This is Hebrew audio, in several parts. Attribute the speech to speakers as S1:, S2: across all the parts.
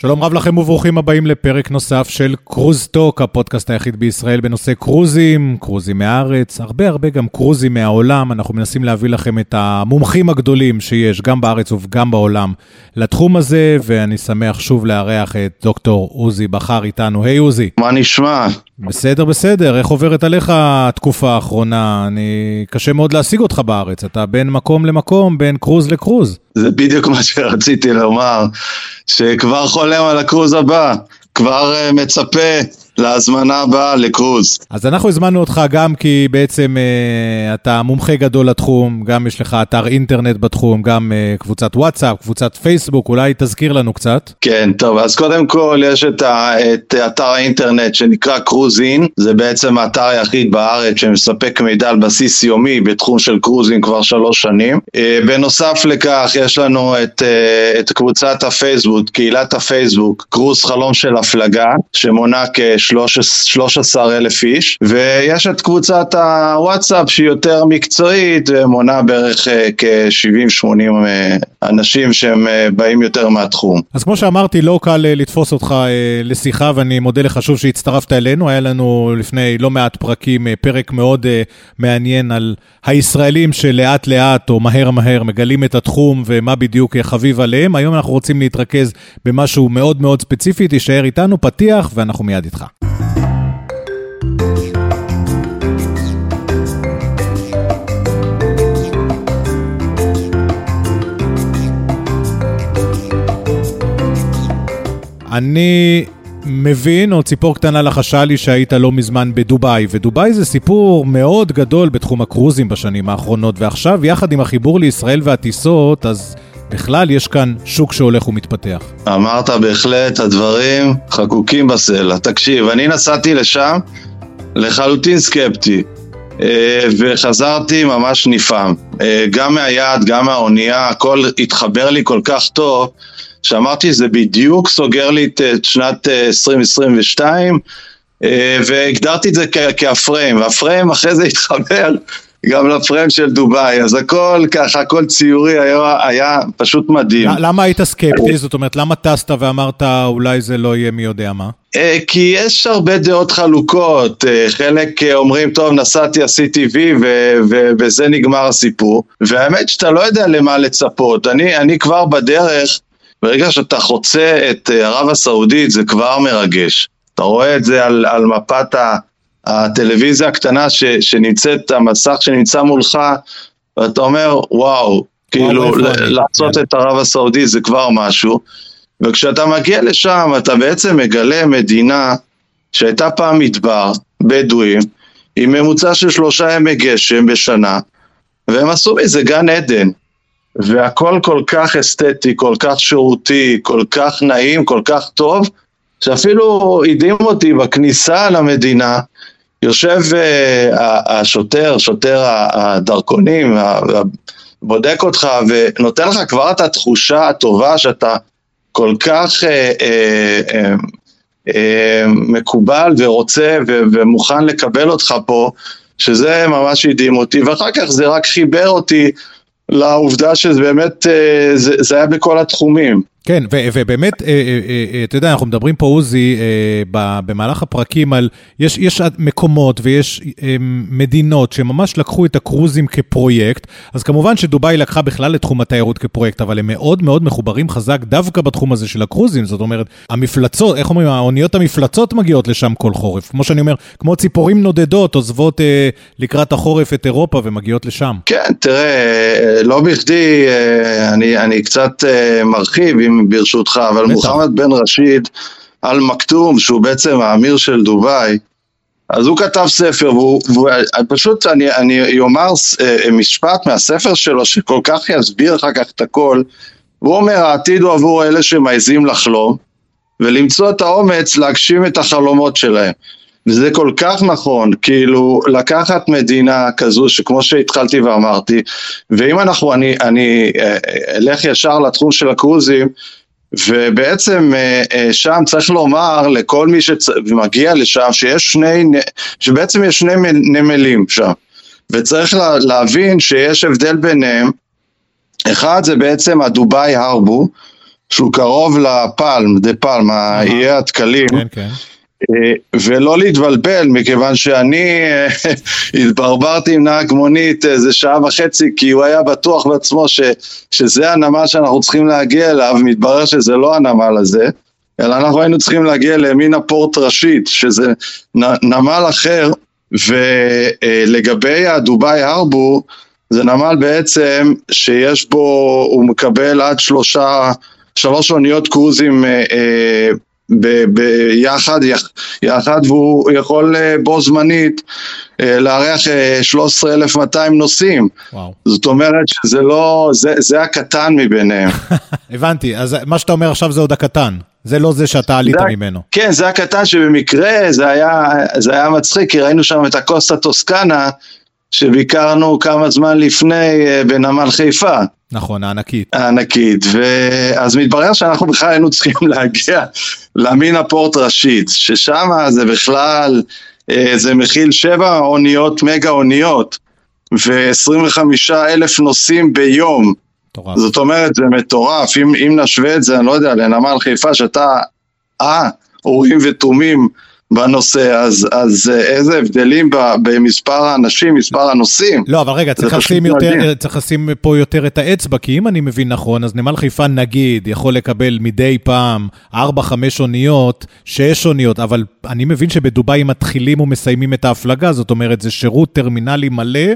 S1: שלום רב לכם וברוכים הבאים לפרק נוסף של קרוז טוק, הפודקאסט היחיד בישראל בנושא קרוזים, קרוזים מהארץ, הרבה הרבה גם קרוזים מהעולם. אנחנו מנסים להביא לכם את המומחים הגדולים שיש גם בארץ וגם בעולם לתחום הזה, ואני שמח שוב לארח את דוקטור עוזי בכר איתנו. היי hey, עוזי.
S2: מה נשמע?
S1: בסדר, בסדר. איך עוברת עליך התקופה האחרונה? אני... קשה מאוד להשיג אותך בארץ. אתה בין מקום למקום, בין קרוז לקרוז.
S2: זה בדיוק מה שרציתי לומר, שכבר חולם על הקרוז הבא, כבר uh, מצפה להזמנה הבאה לקרוז.
S1: אז אנחנו הזמנו אותך גם כי בעצם uh, אתה מומחה גדול לתחום, גם יש לך אתר אינטרנט בתחום, גם uh, קבוצת וואטסאפ, קבוצת פייסבוק, אולי תזכיר לנו קצת.
S2: כן, טוב, אז קודם כל יש את, ה, את אתר האינטרנט שנקרא קרוזין, זה בעצם האתר היחיד בארץ שמספק מידע על בסיס יומי בתחום של קרוזין כבר שלוש שנים. Uh, בנוסף לכך יש לנו את, uh, את קבוצת הפייסבוק, קהילת הפייסבוק, קרוז חלום של הפלגה, שמונה כ... 13 אלף איש, ויש את קבוצת הוואטסאפ שהיא יותר מקצועית ומונה בערך אה, כ-70-80 אה, אנשים שהם אה, באים יותר מהתחום.
S1: אז כמו שאמרתי, לא קל לתפוס אותך לשיחה ואני מודה לך שוב שהצטרפת אלינו, היה לנו לפני לא מעט פרקים פרק מאוד מעניין על הישראלים שלאט לאט או מהר מהר מגלים את התחום ומה בדיוק חביב עליהם. היום אנחנו רוצים להתרכז במשהו מאוד מאוד ספציפי, תישאר איתנו, פתיח ואנחנו מיד איתך. אני מבין, או ציפור קטנה לחשה לי שהיית לא מזמן בדובאי, ודובאי זה סיפור מאוד גדול בתחום הקרוזים בשנים האחרונות, ועכשיו, יחד עם החיבור לישראל והטיסות, אז בכלל יש כאן שוק שהולך ומתפתח.
S2: אמרת בהחלט, הדברים חקוקים בסלע. תקשיב, אני נסעתי לשם לחלוטין סקפטי. אה, וחזרתי ממש נפעם. אה, גם מהיעד, גם מהאונייה, הכל התחבר לי כל כך טוב, שאמרתי, זה בדיוק סוגר לי את שנת 2022, אה, והגדרתי את זה כהפריים, והפריים אחרי זה התחבר גם לפריים של דובאי, אז הכל ככה, הכל ציורי היה, היה פשוט מדהים.
S1: למה היית סקפטי? זאת אומרת, למה טסת ואמרת אולי זה לא יהיה מי יודע מה?
S2: אה, כי יש הרבה דעות חלוקות, אה, חלק אומרים, טוב, נסעתי, עשיתי וי ובזה נגמר הסיפור, והאמת שאתה לא יודע למה לצפות. אני, אני כבר בדרך, ברגע שאתה חוצה את אה, ערב הסעודית זה כבר מרגש. אתה רואה את זה על, על מפת הטלוויזיה הקטנה ש, שנמצאת, המסך שנמצא מולך, ואתה אומר, וואו, כאילו לחצות את ערב הסעודית זה כבר משהו. וכשאתה מגיע לשם אתה בעצם מגלה מדינה שהייתה פעם מדבר, בדואים, עם ממוצע של שלושה ימי גשם בשנה, והם עשו מזה גן עדן. והכל כל כך אסתטי, כל כך שירותי, כל כך נעים, כל כך טוב, שאפילו הדהים אותי בכניסה למדינה, יושב uh, השוטר, שוטר הדרכונים, בודק אותך ונותן לך כבר את התחושה הטובה שאתה כל כך uh, uh, uh, uh, מקובל ורוצה ו- ומוכן לקבל אותך פה, שזה ממש הדהים אותי, ואחר כך זה רק חיבר אותי לעובדה שזה באמת, אה, זה, זה היה בכל התחומים.
S1: כן, ובאמת, אה, אה, אתה יודע, אנחנו מדברים פה, עוזי, במהלך הפרקים על, יש, יש מקומות ויש מדינות שממש לקחו את הקרוזים כפרויקט, אז כמובן שדובאי לקחה בכלל את תחום התיירות כפרויקט, אבל הם מאוד מאוד מחוברים חזק דווקא בתחום הזה של הקרוזים, זאת אומרת, המפלצות, איך אומרים, האוניות המפלצות מגיעות לשם כל חורף, כמו שאני אומר, כמו ציפורים נודדות עוזבות אה, לקראת החורף את אירופה ומגיעות לשם.
S2: כן, תראה, לא בכדי, אני, אני קצת מרחיב, אם ברשותך, אבל בטח. מוחמד בן רשיד אל מכתום, שהוא בעצם האמיר של דובאי, אז הוא כתב ספר, והוא, והוא פשוט, אני, אני אומר אה, משפט מהספר שלו, שכל כך יסביר אחר כך את הכל, והוא אומר, העתיד הוא עבור אלה שמעזים לחלום, ולמצוא את האומץ להגשים את החלומות שלהם. וזה כל כך נכון, כאילו לקחת מדינה כזו שכמו שהתחלתי ואמרתי, ואם אנחנו, אני, אני אה, אלך ישר לתחום של הקרוזים, ובעצם אה, אה, שם צריך לומר לכל מי שמגיע לשם שיש שני, שבעצם יש שני נמלים שם, וצריך להבין שיש הבדל ביניהם, אחד זה בעצם הדובאי הרבו, שהוא קרוב לפלם, דה פלם, האיי הדקלים. כן, כן. אה, ולא להתבלבל, מכיוון שאני אה, התברברתי עם נהג מונית איזה שעה וחצי, כי הוא היה בטוח בעצמו ש, שזה הנמל שאנחנו צריכים להגיע אליו, מתברר שזה לא הנמל הזה, אלא אנחנו היינו צריכים להגיע למינה פורט ראשית, שזה נמל אחר, ולגבי הדובאי הרבור, זה נמל בעצם שיש בו, הוא מקבל עד שלושה, שלוש אוניות קרוזים אה, אה, ביחד, יחד, והוא יכול אה, בו זמנית אה, לארח 13,200 אה, נוסעים. וואו. זאת אומרת שזה לא, זה, זה הקטן מביניהם.
S1: הבנטי, אז מה שאתה אומר עכשיו זה עוד הקטן. זה לא זה שאתה עלית זה, ממנו.
S2: כן, זה הקטן שבמקרה זה היה, זה היה מצחיק, כי ראינו שם את הקוסטה טוסקנה, שביקרנו כמה זמן לפני בנמל חיפה.
S1: נכון, הענקית.
S2: הענקית, ואז מתברר שאנחנו בכלל היינו צריכים להגיע למינה פורט ראשית, ששם זה בכלל, אה, זה מכיל שבע אוניות, מגה אוניות, ו-25 אלף נוסעים ביום. מטורף. זאת אומרת, זה מטורף, אם, אם נשווה את זה, אני לא יודע, לנמל חיפה, שאתה, אה, אורים ותומים בנושא, אז, אז אה, איזה הבדלים במספר האנשים, מספר הנוסעים.
S1: לא, אבל רגע, צריך לשים, יותר, צריך לשים פה יותר את האצבע, כי אם אני מבין נכון, אז נמל חיפה נגיד יכול לקבל מדי פעם 4-5 אוניות, 6 אוניות, אבל אני מבין שבדובאי מתחילים ומסיימים את ההפלגה, זאת אומרת, זה שירות טרמינלי מלא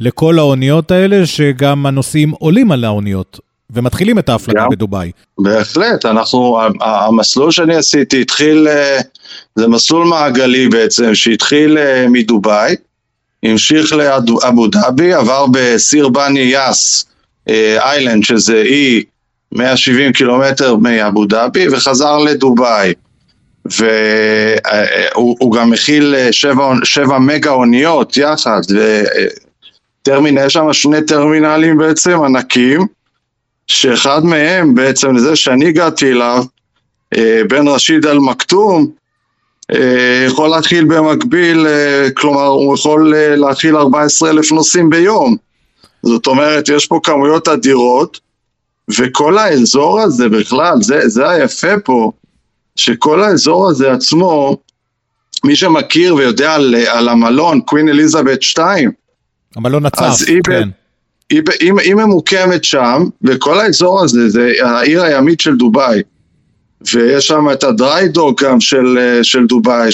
S1: לכל האוניות האלה, שגם הנוסעים עולים על האוניות. ומתחילים את ההפלגה בדובאי.
S2: בהחלט, אנחנו, המסלול שאני עשיתי התחיל, אה, זה מסלול מעגלי בעצם, שהתחיל אה, מדובאי, המשיך לאבו דאבי, עבר בסיר בני יאס איילנד, שזה אי 170 קילומטר מאבו דאבי, וחזר לדובאי. והוא גם מכיל אה, שבע, שבע מגה אוניות יחד, וטרמינל, יש שם שני טרמינלים בעצם ענקים, שאחד מהם בעצם לזה שאני הגעתי אליו, אה, בן רשיד אל מכתום, אה, יכול להתחיל במקביל, אה, כלומר הוא יכול להתחיל 14 אלף נוסעים ביום. זאת אומרת, יש פה כמויות אדירות, וכל האזור הזה בכלל, זה, זה היפה פה, שכל האזור הזה עצמו, מי שמכיר ויודע על, על המלון, קווין אליזבת 2,
S1: המלון הצף, כן.
S2: היא, היא, היא ממוקמת שם, וכל האזור הזה זה העיר הימית של דובאי. ויש שם את הדריידוק גם של, של דובאי,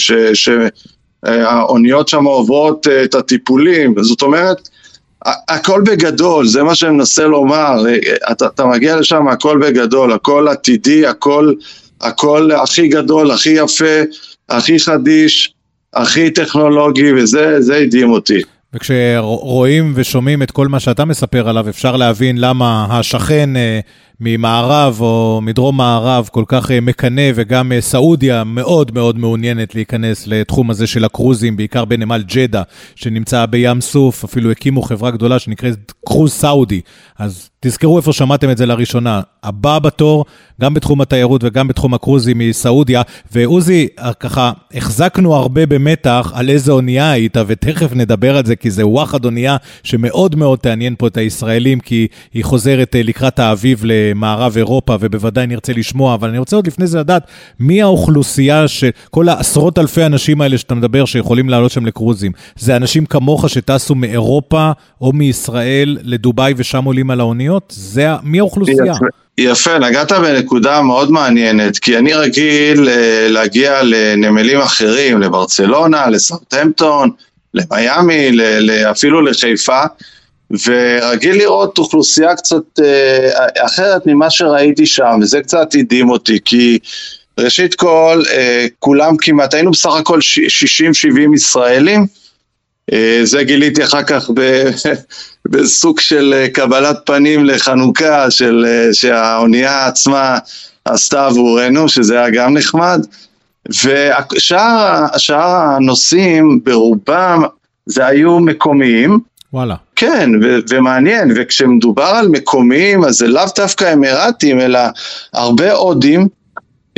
S2: שהאוניות שם עוברות אה, את הטיפולים, זאת אומרת, הכל בגדול, זה מה שאני מנסה לומר, אתה, אתה מגיע לשם, הכל בגדול, הכל עתידי, הכל, הכל הכי גדול, הכי יפה, הכי חדיש, הכי טכנולוגי, וזה הדהים אותי.
S1: וכשרואים ושומעים את כל מה שאתה מספר עליו, אפשר להבין למה השכן אה, ממערב או מדרום מערב כל כך אה, מקנא, וגם אה, סעודיה מאוד מאוד מעוניינת להיכנס לתחום הזה של הקרוזים, בעיקר בנמל ג'דה, שנמצא בים סוף, אפילו הקימו חברה גדולה שנקראת קרוז סעודי. אז תזכרו איפה שמעתם את זה לראשונה. הבא בתור, גם בתחום התיירות וגם בתחום הקרוזים מסעודיה. ועוזי, ככה, החזקנו הרבה במתח על איזה אונייה היית, ותכף נדבר על זה, כי זה וואחד אונייה שמאוד מאוד תעניין פה את הישראלים, כי היא חוזרת לקראת האביב למערב אירופה, ובוודאי נרצה לשמוע, אבל אני רוצה עוד לפני זה לדעת, מי האוכלוסייה שכל העשרות אלפי אנשים האלה שאתה מדבר, שיכולים לעלות שם לקרוזים? זה אנשים כמוך שטסו מאירופה או מישראל לדובאי ושם עולים על האוניות? זה, מי האוכלוסייה?
S2: יפה, נגעת בנקודה מאוד מעניינת, כי אני רגיל אה, להגיע לנמלים אחרים, לברצלונה, לסרטמפטון, למיאמי, אפילו לחיפה. ורגיל לראות אוכלוסייה קצת אה, אחרת ממה שראיתי שם, וזה קצת הדהים אותי, כי ראשית כל, אה, כולם כמעט, היינו בסך הכל 60-70 ישראלים, אה, זה גיליתי אחר כך ב, בסוג של קבלת פנים לחנוכה, של, שהאונייה עצמה עשתה עבורנו, שזה היה גם נחמד. ושאר הנושאים ברובם זה היו מקומיים,
S1: וואלה.
S2: כן, ו- ומעניין, וכשמדובר על מקומיים, אז זה לאו דווקא אמירתים, אלא הרבה הודים,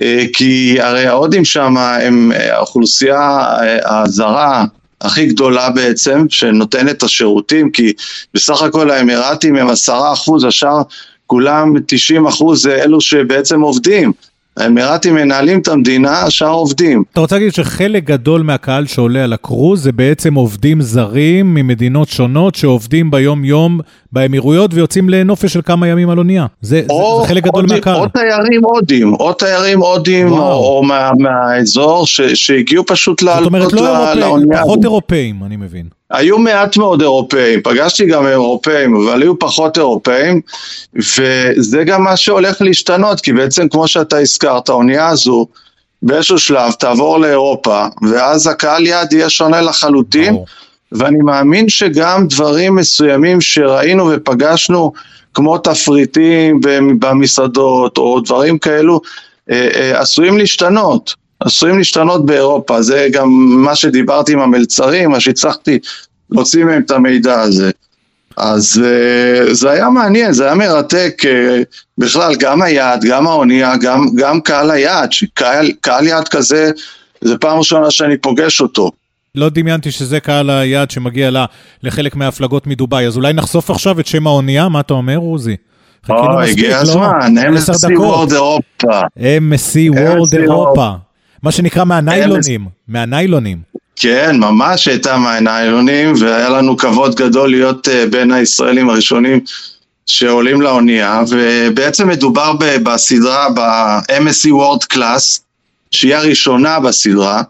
S2: אה, כי הרי ההודים שם הם אה, האוכלוסייה אה, הזרה הכי גדולה בעצם, שנותנת את השירותים, כי בסך הכל האמירתים הם עשרה אחוז, השאר כולם 90 אחוז זה אלו שבעצם עובדים. האמירתים מנהלים את המדינה, השאר עובדים.
S1: אתה רוצה להגיד שחלק גדול מהקהל שעולה על הקרוז זה בעצם עובדים זרים ממדינות שונות שעובדים ביום-יום באמירויות ויוצאים לנופש של כמה ימים על אונייה. זה,
S2: או,
S1: זה, חלק גדול
S2: או,
S1: מהקהל.
S2: או תיירים הודים, או תיירים הודים, או, או מה, מהאזור ש, שהגיעו פשוט
S1: זאת אומרת,
S2: לעלות
S1: לא אירופאים,
S2: לאונייה.
S1: פחות אירופאים, אני מבין.
S2: היו מעט מאוד אירופאים, פגשתי גם אירופאים, אבל היו פחות אירופאים, וזה גם מה שהולך להשתנות, כי בעצם כמו שאתה הזכרת, האונייה הזו באיזשהו שלב תעבור לאירופה, ואז הקהל יעד יהיה שונה לחלוטין,
S1: ברור.
S2: ואני מאמין שגם דברים מסוימים שראינו ופגשנו, כמו תפריטים במסעדות או דברים כאלו, אה, אה, עשויים להשתנות. עשויים להשתנות באירופה, זה גם מה שדיברתי עם המלצרים, מה שהצלחתי להוציא מהם את המידע הזה. אז אה, זה היה מעניין, זה היה מרתק, אה, בכלל גם היעד, גם האונייה, גם, גם קהל היעד, שקהל קהל יעד כזה, זה פעם ראשונה שאני פוגש אותו.
S1: לא דמיינתי שזה קהל היעד שמגיע לה, לחלק מההפלגות מדובאי, אז אולי נחשוף עכשיו את שם האונייה, מה אתה אומר, עוזי?
S2: או, הגיע
S1: לא?
S2: הזמן, MSC. וורד אירופה.
S1: MSC World אירופה. מה שנקרא מהניילונים, מהניילונים.
S2: כן, ממש הייתה מהניילונים, והיה לנו כבוד גדול להיות uh, בין הישראלים הראשונים שעולים לאונייה, ובעצם מדובר בסדרה, ב-MSC World Class, שהיא הראשונה בסדרה.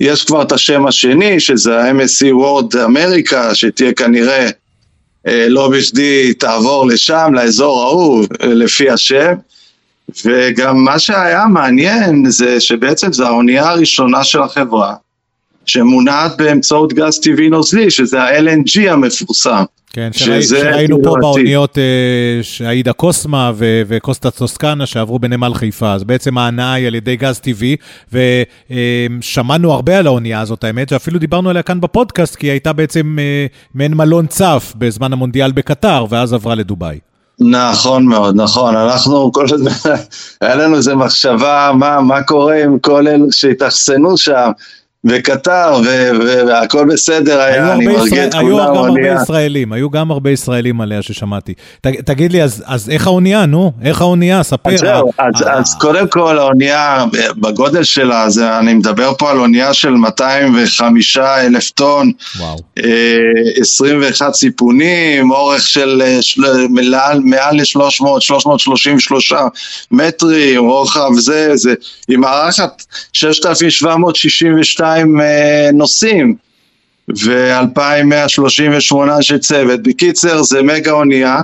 S2: יש כבר את השם השני, שזה ה-MSC World אמריקה, שתהיה כנראה אה, לא בכדי תעבור לשם, לאזור ההוא, אה, לפי השם. וגם מה שהיה מעניין זה שבעצם זו האונייה הראשונה של החברה שמונעת באמצעות גז טבעי נוזלי, שזה ה-LNG המפורסם.
S1: כן, שראינו פה באוניות אה, שהעידה קוסמה ו- וקוסטה טוסקנה שעברו בנמל חיפה, אז בעצם ההנאה היא על ידי גז טבעי, ושמענו הרבה על האונייה הזאת, האמת, שאפילו דיברנו עליה כאן בפודקאסט, כי היא הייתה בעצם אה, מעין מלון צף בזמן המונדיאל בקטר, ואז עברה לדובאי.
S2: נכון מאוד, נכון. אנחנו כל הזמן, היה לנו איזו מחשבה מה, מה קורה עם כל אלו שהתאכסנו שם בקטר, ו- ו- והכל בסדר
S1: היו
S2: היה, אני מרגיע את
S1: היו
S2: כולם,
S1: גם הרבה. ישראלים, היו גם הרבה ישראלים עליה ששמעתי. תגיד לי, אז, אז איך האונייה, נו? איך האונייה? ספר.
S2: אז זהו, אז,
S1: אה,
S2: אז קודם כל האונייה, בגודל שלה, אני מדבר פה על אונייה של 205 אלף טון,
S1: וואו.
S2: אה, 21 סיפונים, אורך של אה, מעל, מעל ל-300, 333 מטרים, רוחב זה, זה, היא מארחת 6,762 אה, נוסעים. ו-2,138 אנשי צוות. בקיצר, זה מגה אונייה,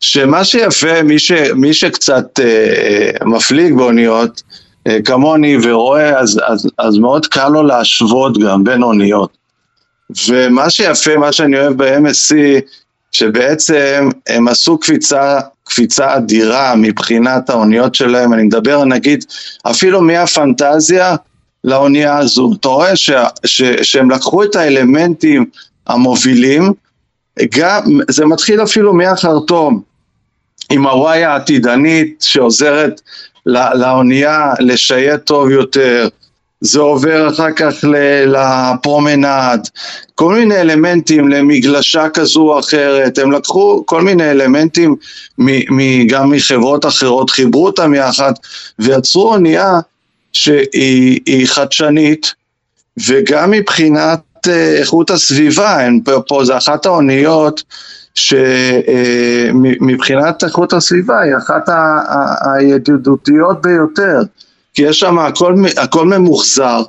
S2: שמה שיפה, מי, ש, מי שקצת אה, מפליג באוניות, אה, כמוני ורואה, אז, אז, אז מאוד קל לו להשוות גם בין אוניות. ומה שיפה, מה שאני אוהב ב-MSC, שבעצם הם עשו קפיצה, קפיצה אדירה מבחינת האוניות שלהם, אני מדבר נגיד אפילו מהפנטזיה לאונייה הזו. אתה רואה ש, ש, שהם לקחו את האלמנטים המובילים, גם, זה מתחיל אפילו מהחרטום, עם הוואי העתידנית שעוזרת לא- לאונייה לשייט טוב יותר, זה עובר אחר כך לפרומנד, כל מיני אלמנטים למגלשה כזו או אחרת, הם לקחו כל מיני אלמנטים מ- מ- גם מחברות אחרות, חיברו אותם יחד ויצרו אונייה שהיא היא חדשנית וגם מבחינת אה, איכות הסביבה, הם פה, פה זה אחת האוניות שמבחינת איכות הסביבה היא אחת הידידותיות ביותר, כי יש שם הכל, הכל ממוחזר.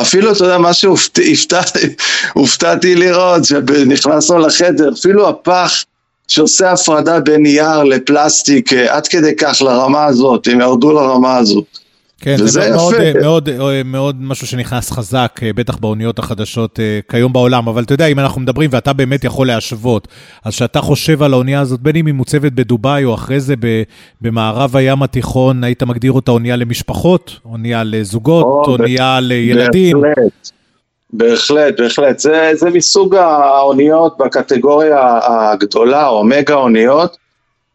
S2: אפילו, אתה יודע, מה שהופתעתי לראות, כשנכנסנו לחדר, אפילו הפח שעושה הפרדה בין נייר לפלסטיק, אה, עד כדי כך לרמה הזאת, הם ירדו לרמה הזאת.
S1: כן,
S2: וזה
S1: זה מאוד,
S2: יפה.
S1: מאוד, מאוד, מאוד משהו שנכנס חזק, אה, בטח באוניות החדשות אה, כיום בעולם, אבל אתה יודע, אם אנחנו מדברים ואתה באמת יכול להשוות, אז כשאתה חושב על האונייה הזאת, בין אם היא מוצבת בדובאי או אחרי זה במערב הים התיכון, היית מגדיר אותה אונייה למשפחות, אונייה לזוגות,
S2: או,
S1: אונייה לילדים.
S2: בהחלט, בהחלט, בהחלט. זה, זה מסוג האוניות בקטגוריה הגדולה, או מגה אוניות,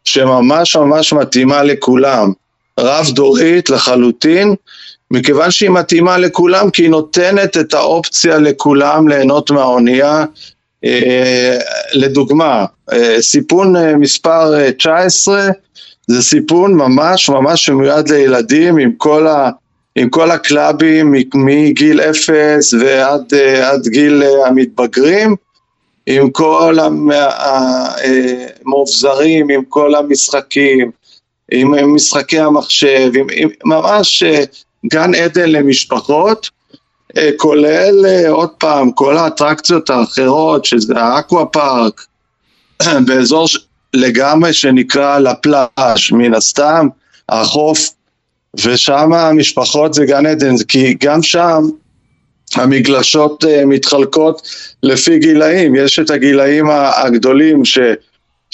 S2: שממש ממש מתאימה לכולם. רב דורית לחלוטין, מכיוון שהיא מתאימה לכולם, כי היא נותנת את האופציה לכולם ליהנות מהאונייה. אה, לדוגמה, אה, סיפון אה, מספר אה, 19, זה סיפון ממש ממש שמיועד לילדים עם כל, ה, עם כל הקלאבים מגיל אפס ועד עד גיל המתבגרים, עם כל המאובזרים, עם כל המשחקים, עם משחקי המחשב, עם, עם ממש גן עדן למשפחות, כולל עוד פעם כל האטרקציות האחרות, שזה האקווה פארק, באזור לגמרי שנקרא לפלאז' מן הסתם, החוף, ושם המשפחות זה גן עדן, כי גם שם המגלשות מתחלקות לפי גילאים, יש את הגילאים הגדולים ש,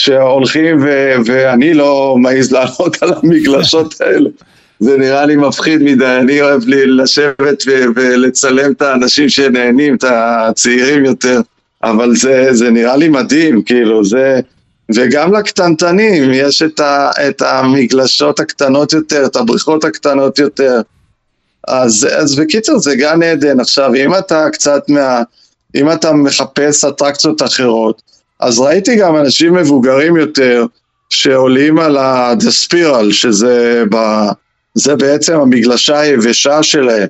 S2: שהולכים ו, ואני לא מעז לעלות על המגלשות האלה. זה נראה לי מפחיד מדי, אני אוהב לי לשבת ו- ולצלם את האנשים שנהנים, את הצעירים יותר, אבל זה, זה נראה לי מדהים, כאילו, זה... וגם לקטנטנים, יש את, ה, את המגלשות הקטנות יותר, את הבריכות הקטנות יותר. אז, אז בקיצור, זה גן עדן. עכשיו, אם אתה קצת מה... אם אתה מחפש אטרקציות אחרות, אז ראיתי גם אנשים מבוגרים יותר שעולים על הדספירל, שזה ב... זה בעצם המגלשה היבשה שלהם.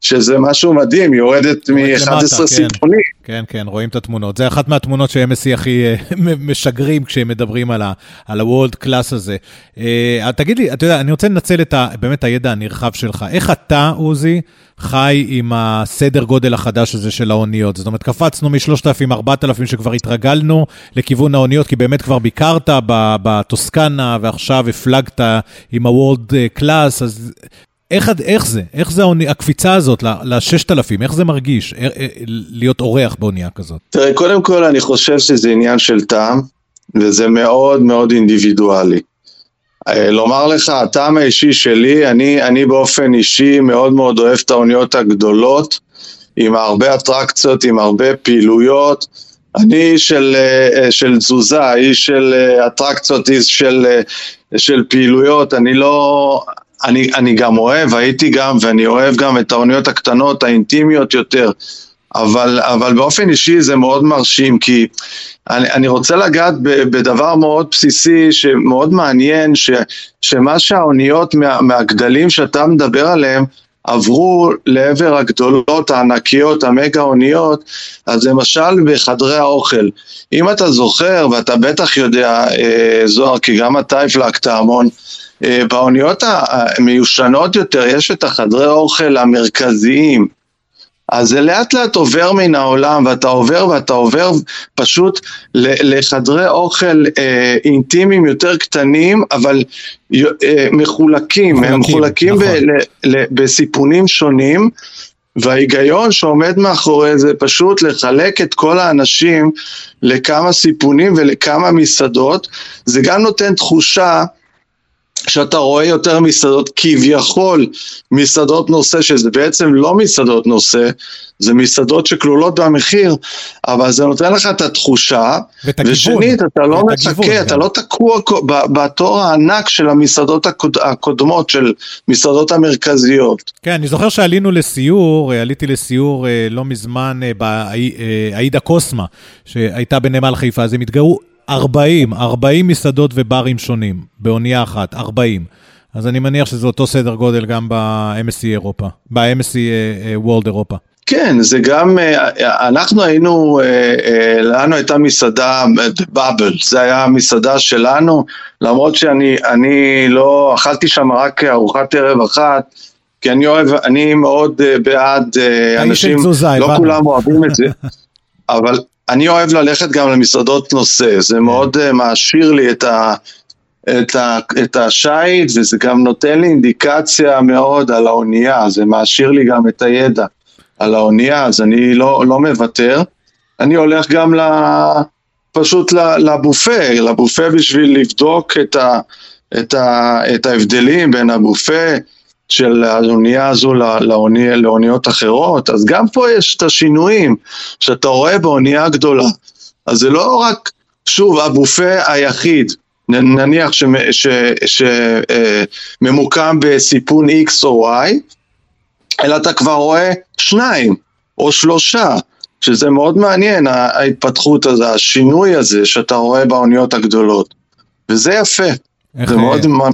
S2: שזה משהו מדהים, יורדת מ-11 סיפונים.
S1: כן, כן, רואים את התמונות. זה אחת מהתמונות ש-MSC הכי אה, משגרים כשהם מדברים על ה-World Class הזה. אה, תגיד לי, אתה יודע, אני רוצה לנצל את ה, באמת הידע הנרחב שלך. איך אתה, עוזי, חי עם הסדר גודל החדש הזה של האוניות? זאת אומרת, קפצנו מ-3,000, 4,000 שכבר התרגלנו לכיוון האוניות, כי באמת כבר ביקרת בטוסקנה, ועכשיו הפלגת עם ה-World Class, אז איך, איך זה? איך זה הקפיצה הזאת ל-6,000? איך זה מרגיש אה, אה, להיות אורח באונייה כזאת?
S2: תראה, קודם כל אני חושב שזה עניין של טעם, וזה מאוד מאוד אינדיבידואלי. אה, לומר לך, הטעם האישי שלי, אני, אני באופן אישי מאוד מאוד אוהב את האוניות הגדולות, עם הרבה אטרקציות, עם הרבה פעילויות. אני איש של, של תזוזה, איש של אטרקציות, איש של, של פעילויות, אני לא... אני, אני גם אוהב, הייתי גם, ואני אוהב גם את האוניות הקטנות, האינטימיות יותר, אבל, אבל באופן אישי זה מאוד מרשים, כי אני, אני רוצה לגעת בדבר מאוד בסיסי, שמאוד מעניין, ש, שמה שהאוניות מה, מהגדלים שאתה מדבר עליהם, עברו לעבר הגדולות, הענקיות, המגה אוניות, אז למשל בחדרי האוכל. אם אתה זוכר, ואתה בטח יודע, אה, זוהר, כי גם אתה הפלגת המון, באוניות המיושנות יותר יש את החדרי אוכל המרכזיים. אז זה לאט לאט עובר מן העולם, ואתה עובר ואתה עובר פשוט לחדרי אוכל אה, אינטימיים יותר קטנים, אבל אה, מחולקים, הם מחולקים נכון. ב, ל, בסיפונים שונים, וההיגיון שעומד מאחורי זה פשוט לחלק את כל האנשים לכמה סיפונים ולכמה מסעדות, זה גם נותן תחושה שאתה רואה יותר מסעדות כביכול מסעדות נושא, שזה בעצם לא מסעדות נושא, זה מסעדות שכלולות במחיר, אבל זה נותן לך את התחושה, ושנית, אתה לא מחכה, אתה לא תקוע בתור הענק של המסעדות הקוד, הקודמות, של מסעדות המרכזיות.
S1: כן, אני זוכר שעלינו לסיור, עליתי לסיור אה, לא מזמן אה, באעידה קוסמה, שהייתה בנמל חיפה, אז הם התגאו 40, 40 מסעדות וברים שונים, באונייה אחת, 40. אז אני מניח שזה אותו סדר גודל גם ב-MSC אירופה, ב-MSC World אירופה.
S2: כן, זה גם, אה, אנחנו היינו, אה, אה, לנו הייתה מסעדה בבל, זה היה המסעדה שלנו, למרות שאני לא, אכלתי שם רק ארוחת ערב אחת, כי אני אוהב, אני מאוד בעד אנשים, לא כולם אוהבים את זה, אבל אני אוהב ללכת גם למסעדות נושא, זה כן. מאוד uh, מעשיר לי את, ה, את, ה, את השייט, וזה גם נותן לי אינדיקציה מאוד על האונייה, זה מעשיר לי גם את הידע על האונייה, אז אני לא, לא מוותר. אני הולך גם ל, פשוט לבופה, לבופה בשביל לבדוק את, ה, את, ה, את ההבדלים בין הבופה, של האונייה הזו לאוני, לאוניות אחרות, אז גם פה יש את השינויים שאתה רואה באונייה גדולה. אז זה לא רק, שוב, הבופה היחיד, נניח שממוקם אה, בסיפון X או Y, אלא אתה כבר רואה שניים או שלושה, שזה מאוד מעניין, ההתפתחות הזו, השינוי הזה שאתה רואה באוניות הגדולות, וזה יפה.
S1: איך, זה מאוד...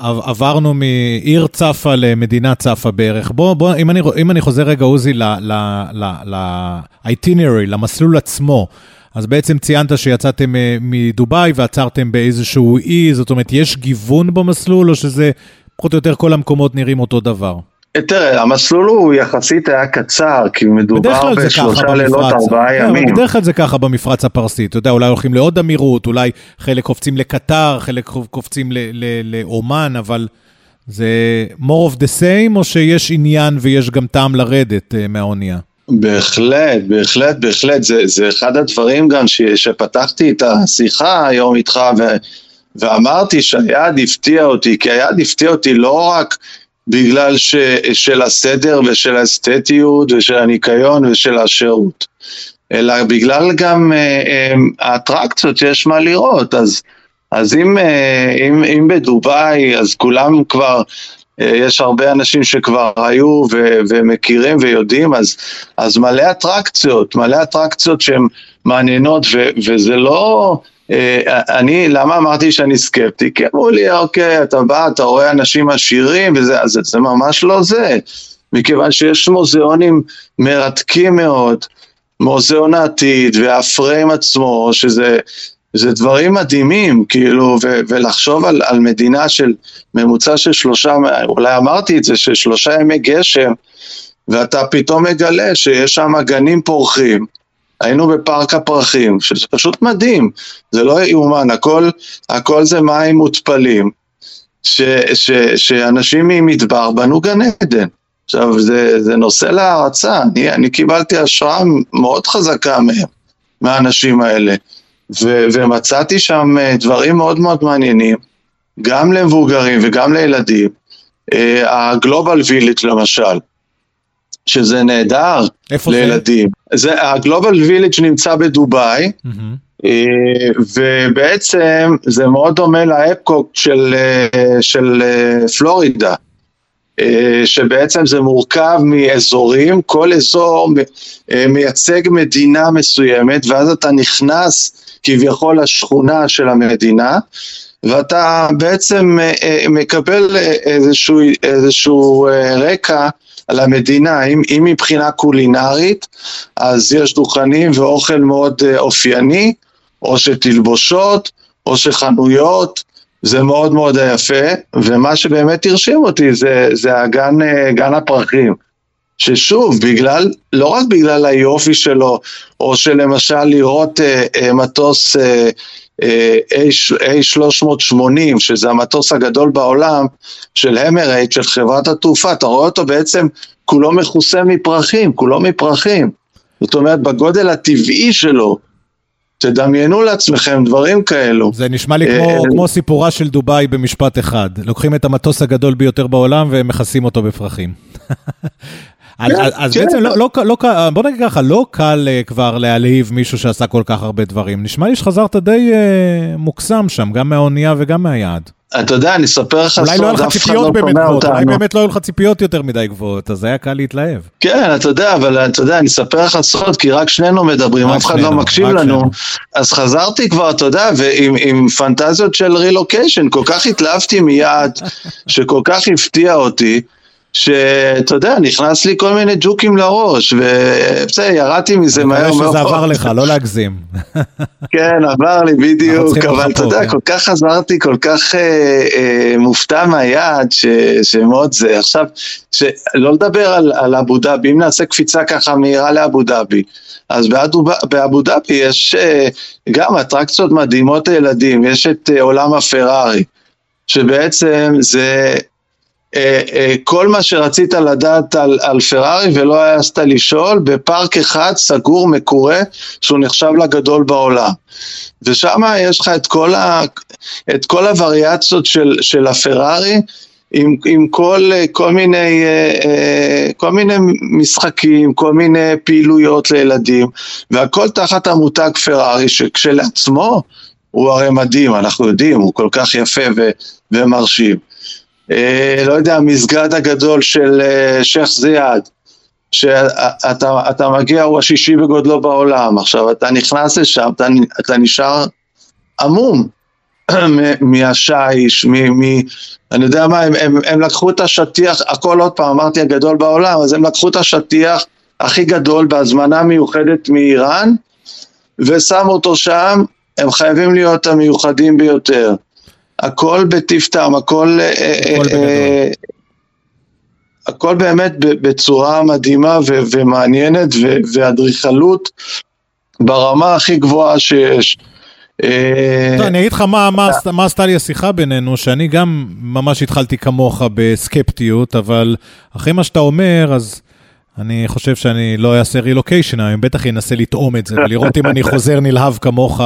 S1: עברנו מעיר צפה למדינה צפה בערך. בוא, בוא, אם אני, אם אני חוזר רגע, עוזי, ל-itinerary, למסלול עצמו, אז בעצם ציינת שיצאתם מדובאי ועצרתם באיזשהו אי, זאת אומרת, יש גיוון במסלול, או שזה פחות או יותר כל המקומות נראים אותו דבר?
S2: תראה, המסלול הוא יחסית היה קצר, כי מדובר בשלושה לילות, ארבעה כן, ימים.
S1: בדרך כלל זה ככה במפרץ הפרסי, אתה יודע, אולי הולכים לעוד אמירות, אולי חלק קופצים לקטר, חלק קופצים לאומן, אבל זה more of the same, או שיש עניין ויש גם טעם לרדת uh, מהאונייה?
S2: בהחלט, בהחלט, בהחלט, זה, זה אחד הדברים גם ש, שפתחתי את השיחה היום איתך, ו, ואמרתי שהיעד הפתיע אותי, כי היעד הפתיע אותי לא רק בגלל ש, של הסדר ושל האסתטיות ושל הניקיון ושל השירות, אלא בגלל גם אה, אה, האטרקציות שיש מה לראות. אז, אז אם, אה, אם, אם בדובאי, אז כולם כבר, יש הרבה אנשים שכבר היו ו, ומכירים ויודעים, אז, אז מלא אטרקציות, מלא אטרקציות שהן מעניינות, ו, וזה לא... אה, אני, למה אמרתי שאני סקפטי? כי אמרו לי, אוקיי, אתה בא, אתה רואה אנשים עשירים וזה, אז זה ממש לא זה. מכיוון שיש מוזיאונים מרתקים מאוד, מוזיאון העתיד והפריים עצמו, שזה זה דברים מדהימים, כאילו, ו- ולחשוב על, על מדינה של ממוצע של שלושה, אולי אמרתי את זה, של שלושה ימי גשם, ואתה פתאום מגלה שיש שם גנים פורחים, היינו בפארק הפרחים, שזה פשוט מדהים, זה לא יאומן, הכל, הכל זה מים מותפלים, ש, ש, שאנשים ממדבר בנו גן עדן. עכשיו, זה, זה נושא להערצה, אני, אני קיבלתי השראה מאוד חזקה מהם, מהאנשים האלה, ו, ומצאתי שם אה, דברים מאוד מאוד מעניינים, גם למבוגרים וגם לילדים. הגלובל uh, וילג' למשל, שזה נהדר לילדים. זה? הגלובל וילג' נמצא בדובאי, mm-hmm. ובעצם זה מאוד דומה לאפקוק של, אה, של אה, פלורידה. שבעצם זה מורכב מאזורים, כל אזור מייצג מדינה מסוימת, ואז אתה נכנס כביכול לשכונה של המדינה, ואתה בעצם מקבל איזשהו, איזשהו רקע על המדינה, אם, אם מבחינה קולינרית, אז יש דוכנים ואוכל מאוד uh, אופייני, או שתלבושות, או שחנויות, זה מאוד מאוד יפה, ומה שבאמת הרשים אותי זה, זה הגן, uh, גן הפרחים. ששוב, בגלל, לא רק בגלל היופי שלו, או שלמשל לראות uh, uh, מטוס uh, A380, שזה המטוס הגדול בעולם של המרייט, של חברת התעופה, אתה רואה אותו בעצם כולו מכוסה מפרחים, כולו מפרחים. זאת אומרת, בגודל הטבעי שלו, תדמיינו לעצמכם דברים כאלו.
S1: זה נשמע לי כמו, אה, כמו סיפורה של דובאי במשפט אחד. לוקחים את המטוס הגדול ביותר בעולם ומכסים אותו בפרחים. אז, כן, אז כן. בעצם לא, לא, לא, בוא נגיד ככה, לא קל uh, כבר להלהיב מישהו שעשה כל כך הרבה דברים. נשמע לי שחזרת די uh, מוקסם שם, גם מהאונייה וגם מהיעד.
S2: אתה יודע, אני אספר לך
S1: סוד, אולי לא היו לך ציפיות באמת גבוהות, אולי באמת לא היו לך ציפיות יותר מדי גבוהות, אז היה קל להתלהב.
S2: כן, אתה יודע, אבל אתה יודע, אני אספר לך סוד, כי רק שנינו מדברים, אף אחד לא מקשיב לנו. אז חזרתי כבר, אתה יודע, ועם פנטזיות של רילוקיישן, כל כך התלהבתי מיד, שכל כך הפתיע אותי. שאתה יודע, נכנס לי כל מיני ג'וקים לראש, ובסדר, ירדתי מזה מהר מאוד.
S1: אני מקווה שזה עבר לך, לא להגזים.
S2: כן, עבר לי בדיוק, אבל אתה יודע, כן. כל כך חזרתי, כל כך אה, אה, מופתע מהיעד, שמאוד זה. עכשיו, לא לדבר על אבו דאבי, אם נעשה קפיצה ככה מהירה לאבו דאבי. אז באבו דאבי יש אה, גם אטרקציות מדהימות לילדים, יש את עולם הפרארי, שבעצם זה כל מה שרצית לדעת על, על פרארי ולא העזת לשאול, בפארק אחד סגור, מקורה, שהוא נחשב לגדול בעולם. ושם יש לך את כל, ה, את כל הווריאציות של, של הפרארי, עם, עם כל, כל, מיני, אה, כל מיני משחקים, כל מיני פעילויות לילדים, והכל תחת המותג פרארי, שכשלעצמו הוא הרי מדהים, אנחנו יודעים, הוא כל כך יפה ו, ומרשים. אה, לא יודע, המסגד הגדול של אה, שייח' זיאד, שאתה מגיע, הוא השישי בגודלו בעולם, עכשיו אתה נכנס לשם, אתה, אתה נשאר עמום, מהשיש, מ, מ, אני יודע מה, הם, הם, הם לקחו את השטיח, הכל עוד פעם, אמרתי הגדול בעולם, אז הם לקחו את השטיח הכי גדול בהזמנה מיוחדת מאיראן, ושמו אותו שם, הם חייבים להיות המיוחדים ביותר. הכל בטיב טעם, הכל... אה, הכל בגדול. אה, הכל באמת בצורה מדהימה ו- ומעניינת ואדריכלות ברמה הכי גבוהה שיש.
S1: אה, טוב, אני אגיד לך מה, מה, מה עשתה לי השיחה בינינו, שאני גם ממש התחלתי כמוך בסקפטיות, אבל אחרי מה שאתה אומר, אז אני חושב שאני לא אעשה רילוקיישן, אני בטח אנסה לטעום את זה ולראות אם אני חוזר נלהב כמוך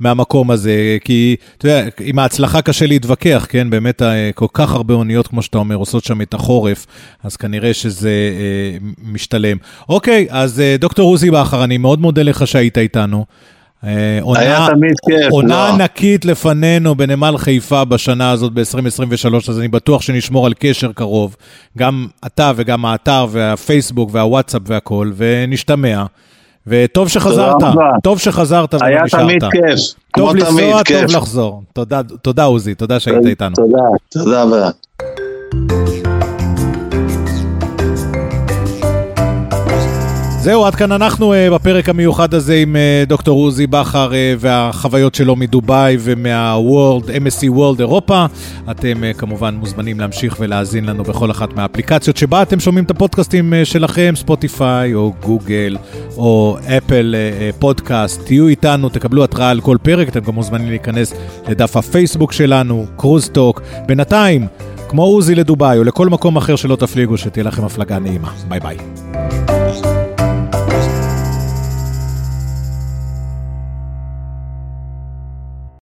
S1: מהמקום הזה, כי אתה יודע, עם ההצלחה קשה להתווכח, כן? באמת אה, כל כך הרבה אוניות, כמו שאתה אומר, עושות שם את החורף, אז כנראה שזה אה, משתלם. אוקיי, אז אה, דוקטור עוזי בכר, אני מאוד מודה לך שהיית איתנו.
S2: אה, עונה, היה תמיד כיף.
S1: עונה לא. ענקית לפנינו בנמל חיפה בשנה הזאת, ב-2023, אז אני בטוח שנשמור על קשר קרוב. גם אתה וגם האתר והפייסבוק והוואטסאפ והכול, ונשתמע. וטוב שחזרת, טוב שחזרת
S2: ולא נשארת. היה תמיד כיף.
S1: טוב לנסוע, טוב לחזור. תודה, תודה עוזי, תודה שהיית איתנו.
S2: תודה, תודה.
S1: זהו, עד כאן אנחנו uh, בפרק המיוחד הזה עם uh, דוקטור עוזי בכר uh, והחוויות שלו מדובאי ומה-World, MSC World אירופה. אתם כמובן מוזמנים להמשיך ולהאזין לנו בכל אחת מהאפליקציות שבה אתם שומעים את הפודקאסטים שלכם, Spotify או גוגל או Apple Podcast. תהיו איתנו, תקבלו התראה על כל פרק, אתם גם מוזמנים להיכנס לדף הפייסבוק שלנו, CruiseTalk. בינתיים, כמו עוזי לדובאי או לכל מקום אחר שלא תפליגו, שתהיה לכם הפלגה נעימה. ביי ביי.